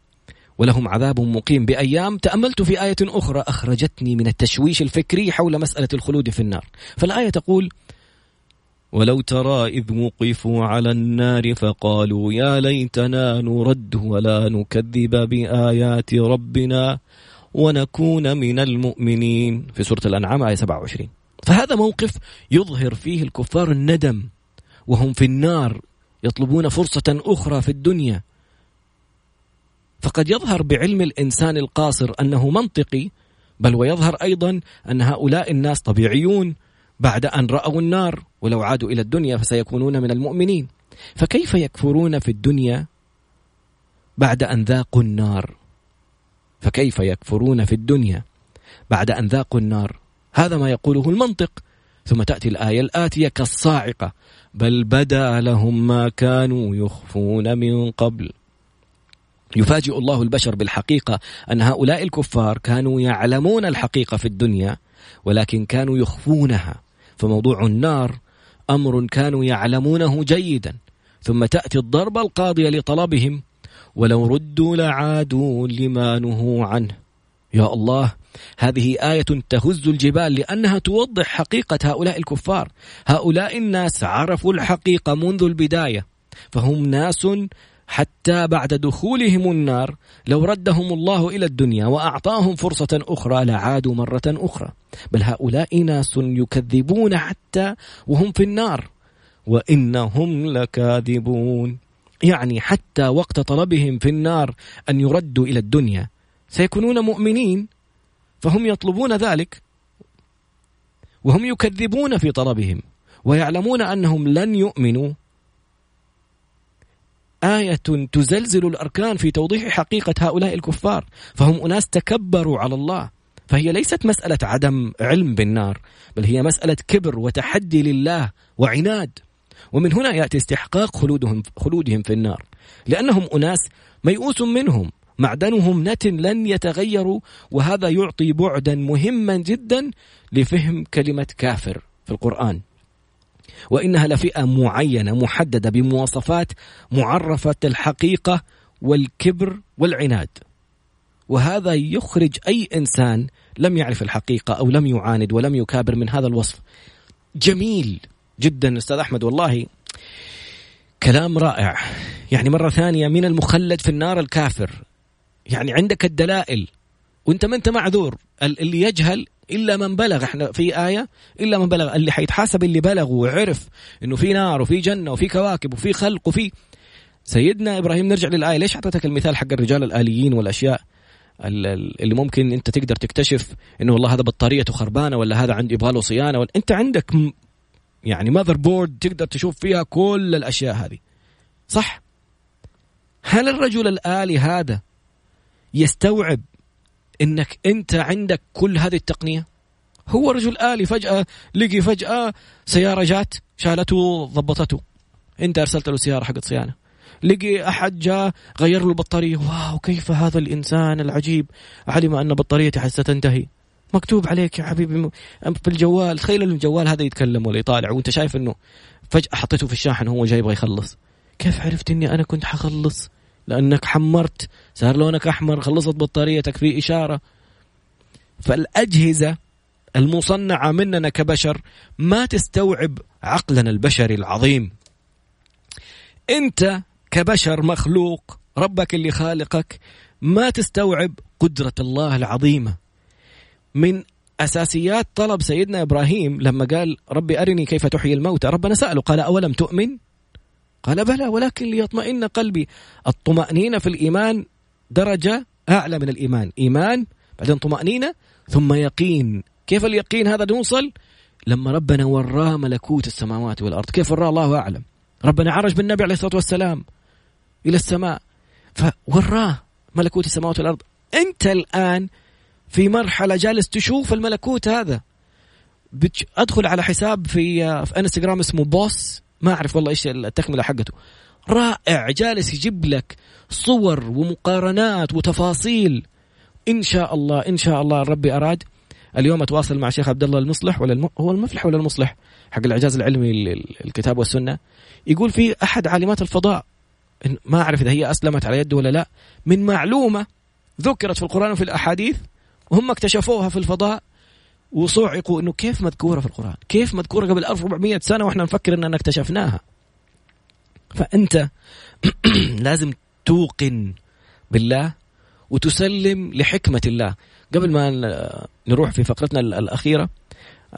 ولهم عذاب مقيم بأيام تأملت في آية أخرى أخرجتني من التشويش الفكري حول مسألة الخلود في النار. فالآية تقول ولو ترى إذ وقفوا على النار فقالوا يا ليتنا نرد ولا نكذب بآيات ربنا ونكون من المؤمنين. في سورة الأنعام آية 27 فهذا موقف يظهر فيه الكفار الندم وهم في النار يطلبون فرصة أخرى في الدنيا. فقد يظهر بعلم الإنسان القاصر أنه منطقي بل ويظهر أيضا أن هؤلاء الناس طبيعيون بعد أن رأوا النار ولو عادوا إلى الدنيا فسيكونون من المؤمنين. فكيف يكفرون في الدنيا بعد أن ذاقوا النار؟ فكيف يكفرون في الدنيا بعد أن ذاقوا النار؟ هذا ما يقوله المنطق. ثم تأتي الآية الآتية كالصاعقة بل بدا لهم ما كانوا يخفون من قبل يفاجئ الله البشر بالحقيقة أن هؤلاء الكفار كانوا يعلمون الحقيقة في الدنيا ولكن كانوا يخفونها. فموضوع النار أمر كانوا يعلمونه جيدا. ثم تأتي الضربة القاضية لطلبهم ولو ردوا لعادوا لما نهوا عنه. يا الله هذه آية تهز الجبال لأنها توضح حقيقة هؤلاء الكفار. هؤلاء الناس عرفوا الحقيقة منذ البداية فهم ناس حتى بعد دخولهم النار لو ردهم الله إلى الدنيا وأعطاهم فرصة أخرى لعادوا مرة أخرى. بل هؤلاء ناس يكذبون حتى وهم في النار. وإنهم لكاذبون. يعني حتى وقت طلبهم في النار أن يردوا إلى الدنيا سيكونون مؤمنين. فهم يطلبون ذلك. وهم يكذبون في طلبهم. ويعلمون أنهم لن يؤمنوا. آية تزلزل الأركان في توضيح حقيقة هؤلاء الكفار فهم أناس تكبروا على الله فهي ليست مسألة عدم علم بالنار بل هي مسألة كبر وتحدي لله وعناد. ومن هنا يأتي استحقاق خلودهم, خلودهم في النار لأنهم أناس ميؤوس منهم معدنهم نتن لن يتغيروا وهذا يعطي بعدا مهما جدا لفهم كلمة كافر في القرآن. وإنها لفئة معينة محددة بمواصفات معرفة الحقيقة والكبر والعناد. وهذا يخرج أي إنسان لم يعرف الحقيقة أو لم يعاند ولم يكابر من هذا الوصف. جميل جدا أستاذ أحمد والله كلام رائع. يعني مرة ثانية من المخلد في النار الكافر. يعني عندك الدلائل. وأنت ما أنت معذور. اللي يجهل إلا من بلغ إحنا في آية إلا من بلغ اللي حيتحاسب اللي بلغ وعرف إنه في نار وفي جنة وفي كواكب وفي خلق وفي سيدنا إبراهيم. نرجع للآية ليش أعطيتك المثال حق الرجال الآليين والأشياء اللي ممكن أنت تقدر تكتشف إنه والله هذا بطاريته خربانه ولا هذا عندي يبغى له صيانة ولا أنت عندك يعني ماذر بورد تقدر تشوف فيها كل الأشياء هذه. صح؟ هل الرجل الآلي هذا يستوعب إنك أنت عندك كل هذه التقنية؟ هو رجل آلي فجأة لقي فجأة سيارة جات شالته ضبطته. أنت أرسلت له سيارة حقت صيانة. لقي أحد جاء غير له البطارية واو كيف هذا الإنسان العجيب؟ علم أن بطاريتي ستنتهي مكتوب عليك يا حبيبي في الجوال. تخيل الجوال هذا يتكلم ولا يطالع وأنت شايف إنه فجأة حطيته في الشاحن وهو جاي يبغى يخلص. كيف عرفت إني أنا كنت حخلص؟ لأنك حمرت صار لونك أحمر خلصت بطاريتك في إشارة. فالأجهزة المصنعة مننا كبشر ما تستوعب عقلنا البشري العظيم. أنت كبشر مخلوق ربك اللي خالقك ما تستوعب قدرة الله العظيمة. من أساسيات طلب سيدنا إبراهيم لما قال ربي أرني كيف تحيي الموتى. ربنا سأله قال أولم تؤمن؟ قال بلى ولكن ليطمئن قلبي. الطمأنينة في الإيمان درجة أعلى من الإيمان. إيمان بعدين طمأنينة ثم يقين. كيف اليقين هذا نوصل؟ لما ربنا وراه ملكوت السماوات والأرض. كيف وراه الله أعلم. ربنا عرج بالنبي عليه الصلاة والسلام إلى السماء. فوراه ملكوت السماوات والأرض. أنت الآن في مرحلة جالس تشوف الملكوت هذا. أدخل على حساب في في انستغرام اسمه بوس. ما أعرف والله إيش التكملة حقته. رائع جالس يجيب لك صور ومقارنات وتفاصيل. إن شاء الله إن شاء الله ربي أراد. اليوم أتواصل مع شيخ عبد الله المصلح ولا الم... هو المفلح ولا المصلح؟ حق الإعجاز العلمي ال- ال- الكتاب والسنة. يقول في أحد عالمات الفضاء. ما أعرف إذا هي أسلمت على يده ولا لا. من معلومة ذكرت في القرآن وفي الأحاديث وهم اكتشفوها في الفضاء. وصعقوا إنه كيف مذكورة في القرآن؟ كيف مذكورة قبل 1400 سنة وإحنا نفكر إننا اكتشفناها؟ فأنت (clears throat) لازم توقن بالله وتسلم لحكمة الله. قبل ما نروح في فقرتنا ال- الأخيرة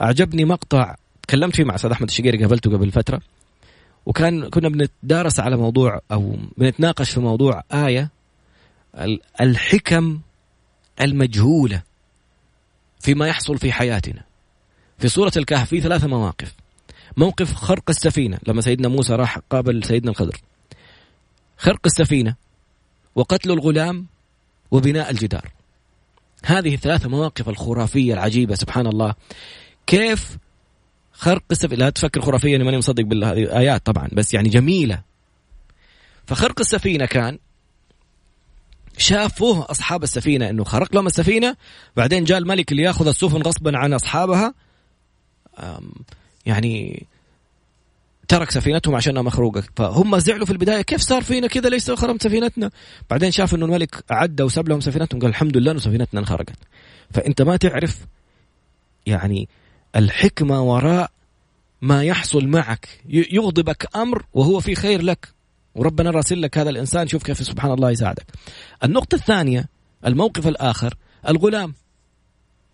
أعجبني مقطع تكلمت فيه مع أستاذ أحمد الشقيري قابلته قبل فترة وكان كنا بنتدارس على موضوع أو بنتناقش في موضوع آية ال- الحكم المجهولة فيما يحصل في حياتنا. في سورة الكهف في ثلاثة مواقف. موقف خرق السفينة لما سيدنا موسى راح قابل سيدنا الخضر. خرق السفينة وقتل الغلام وبناء الجدار. هذه الثلاثة مواقف الخرافية العجيبة سبحان الله. كيف خرق السفينة لا تفكر خرافية أنا ماني مصدق بالله هذه آيات طبعا بس يعني جميلة. فخرق السفينة كان شافوه أصحاب السفينة إنه خرق لهم السفينة. بعدين جاء الملك اللي ياخذ السفن غصبا عن أصحابها. يعني ترك سفينتهم عشانها مخروقة. فهم زعلوا في البداية كيف صار فينا كذا ليش خرمت سفينتنا؟ بعدين شاف إنه الملك عدى وساب لهم سفينتهم قال الحمد لله إنه سفينتنا انخرقت. فأنت ما تعرف يعني الحكمة وراء ما يحصل معك. يغضبك أمر وهو في خير لك. وربنا راسل لك هذا الإنسان. شوف كيف سبحان الله يساعدك. النقطة الثانية الموقف الآخر الغلام.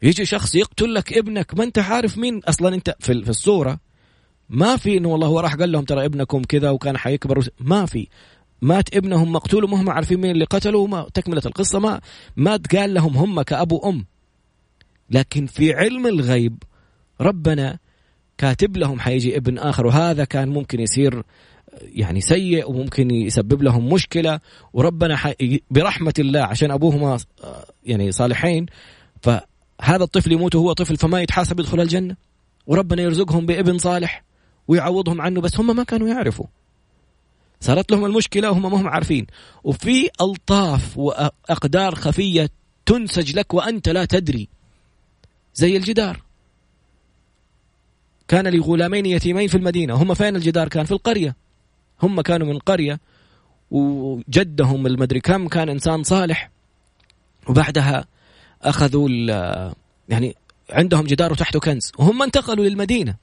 يجي شخص يقتل لك ابنك. ما أنت عارف مين أصلا أنت. في في الصورة ما في إنه والله هو راح قال لهم ترى ابنكم كذا وكان حيكبر. ما في. مات ابنهم مقتول وما هم عارفين مين اللي قتله وما تكملة القصة. ما ما تقال لهم هم كأبو أم. لكن في علم الغيب ربنا كاتب لهم حيجي ابن آخر. وهذا كان ممكن يصير يعني سيء وممكن يسبب لهم مشكلة وربنا. برحمة الله عشان أبوهما آه، يعني صالحين فهذا الطفل يموت وهو طفل فما يتحاسب يدخل الجنة؟ وربنا يرزقهم بابن صالح ويعوضهم عنه بس هم ما كانوا يعرفوا. صارت لهم المشكلة وهم ما هم عارفين. وفي ألطاف وأقدار خفية تنسج لك وأنت لا تدري. زي الجدار. كان لغلامين يتيمين في المدينة. هم فين الجدار كان؟ في القرية. هم كانوا من قرية وجدهم المدري كم كان إنسان صالح وبعدها أخذوا يعني عندهم جدار وتحته كنز وهم انتقلوا للمدينة.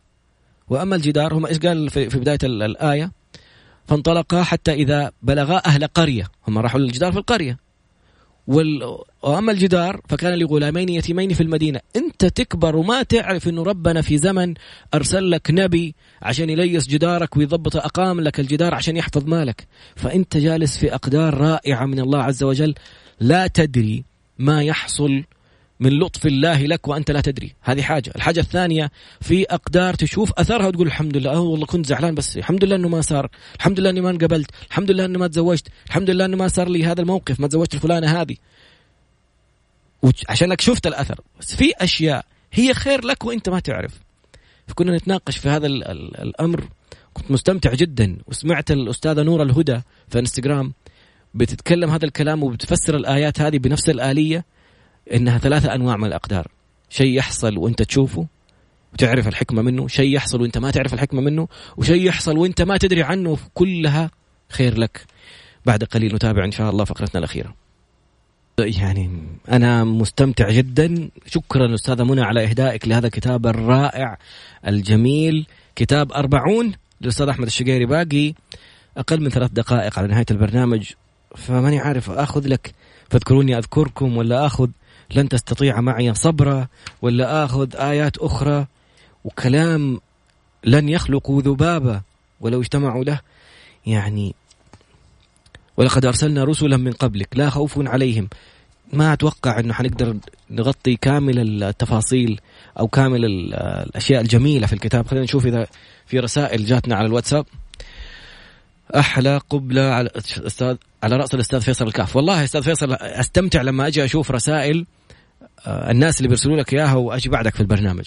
وأما الجدار هم إيش قال في, بداية ال- الآية؟ فانطلقا حتى إذا بلغا أهل قرية هم راحوا للجدار في القرية. وال... وأما الجدار فكان لغلامين يتيمين في المدينة، أنت تكبر وما تعرف إنه ربنا في زمن أرسل لك نبي عشان يليس جدارك ويضبط أقام لك الجدار عشان يحفظ مالك، فأنت جالس في أقدار رائعة من الله عز وجل. لا تدري ما يحصل من لطف الله لك وأنت لا تدري، هذه حاجة، الحاجة الثانية في أقدار تشوف أثرها وتقول الحمد لله، آه والله كنت زعلان بس. الحمد لله إنه ما صار، الحمد لله إني ما انقبلت، الحمد لله إني ما تزوجت، الحمد لله انه ما صار لي هذا الموقف، ما تزوجت الفلانة هذه. عشانك شفت الأثر، بس في أشياء هي خير لك وأنت ما تعرف. فكنا نتناقش في هذا ال ال الأمر. كنت مستمتع جدا. وسمعت الأستاذة نور الهدى في إنستغرام بتتكلم هذا الكلام وبتفسر الآيات هذه بنفس الآلية. إنها ثلاثة أنواع من الأقدار. شيء يحصل وأنت تشوفه وتعرف الحكمة منه شيء يحصل وأنت ما تعرف الحكمة منه وشيء يحصل وأنت ما تدري عنه كلها خير لك. بعد قليل نتابع إن شاء الله فقرتنا الأخيرة. يعني أنا مستمتع جدا. شكرا أستاذة منى على إهدائك لهذا الكتاب الرائع الجميل. كتاب أربعون للأستاذ أحمد الشقيري باقي. أقل من ثلاث دقائق على نهاية البرنامج. فماني عارف أخذ لك. فاذكروني أذكركم ولا أخذ؟ لن تستطيع معي صبرا ولا آخذ آيات أخرى. وكلام لن يخلقوا ذبابة ولو اجتمعوا له. يعني ولقد أرسلنا رسلا من قبلك لا خوف عليهم. ما أتوقع أنه حنقدر نغطي كامل التفاصيل أو كامل ال- الأشياء الجميلة في الكتاب. خلينا نشوف إذا في رسائل جاتنا على الواتساب. أحلى قبلة على أستاذ على رأس الأستاذ فيصل الكاف. والله يا أستاذ فيصل أستمتع لما أجي أشوف رسائل الناس اللي بيرسلوا لك إياها وأجي بعدك في البرنامج.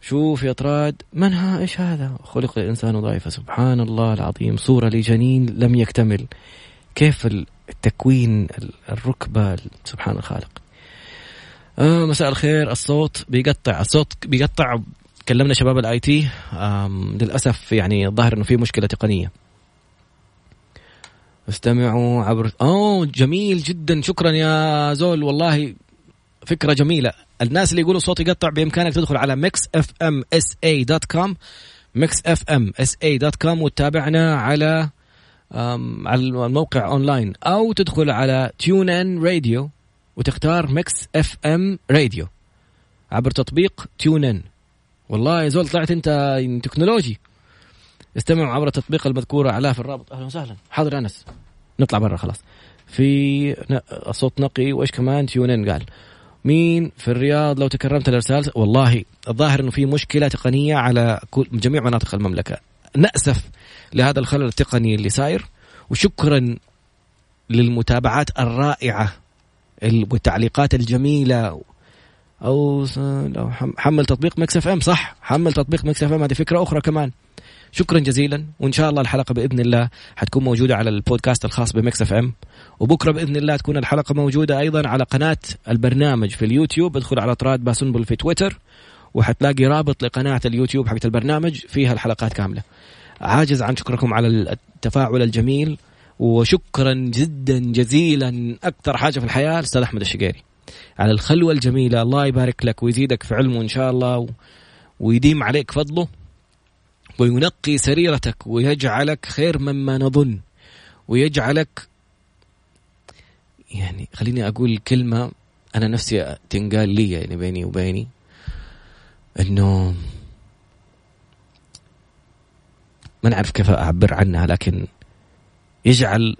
شوف يا طراد من ها إيش هذا؟ خلق الإنسان ضعيفا. سبحان الله العظيم. صورة لجنين لم يكتمل. كيف التكوين الركبة سبحان الخالق. آه مساء الخير. الصوت بيقطع. الصوت بيقطع. كلمنا شباب ال IT. للأسف يعني الظاهر إنه في مشكلة تقنية. استمعوا عبر أوه جميل جدا. شكرا يا زول. والله فكرة جميلة. الناس اللي يقولوا صوتي يقطع بإمكانك تدخل على Mix FM SA dot com Mix FM SA dot com وتتابعنا على على الموقع اونلاين أو تدخل على TuneIn Radio وتختار Mix FM Radio عبر تطبيق TuneIn والله يا زول طلعت أنت تكنولوجي استمعوا عبر التطبيق المذكور اعلاه في الرابط. أهلا وسهلا. حاضر أنس. نطلع برا خلاص. في صوت نقي وإيش كمان؟ TuneIn قال. مين في الرياض لو تكرمت الأرسال؟ والله الظاهر إنه في مشكلة تقنية على جميع مناطق المملكة. نأسف لهذا الخلل التقني اللي صاير وشكرا للمتابعات الرائعة ال- والتعليقات الجميلة. أو حمل تطبيق Mix FM صح. حمل تطبيق Mix FM هذه فكرة أخرى كمان. شكرا جزيلا وإن شاء الله الحلقة بإذن الله حتكون موجودة على البودكاست الخاص ب Mix FM. وبكرة بإذن الله تكون الحلقة موجودة أيضا على قناة البرنامج في اليوتيوب. ادخل على طراد باسنبل في تويتر وحتلاقي رابط لقناة اليوتيوب حقت البرنامج فيها الحلقات كاملة. عاجز عن شكركم على التفاعل الجميل وشكرا جدا جزيلا. أكثر حاجة في الحياة الاستاذ أحمد الشقيري. على الخلوة الجميلة الله يبارك لك ويزيدك في علمه إن شاء الله و... ويديم عليك فضله. وينقي سريرتك ويجعلك خير مما نظن. ويجعلك يعني خليني أقول كلمة أنا نفسي تنقال لي يعني بيني وبيني. إنه ما نعرف كيف أعبر عنها لكن يجعل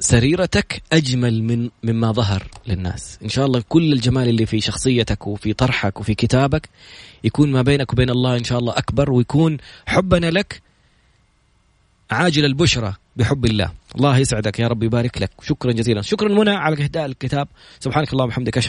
سريرتك أجمل من مما ظهر للناس. إن شاء الله كل الجمال اللي في شخصيتك وفي طرحك وفي كتابك يكون ما بينك وبين الله إن شاء الله أكبر ويكون حبنا لك عاجل البشرى بحب الله. الله يسعدك يا رب يبارك لك. شكرا جزيلا. شكرا منى على إهداء الكتاب. سبحانك اللهم وبحمدك أشهد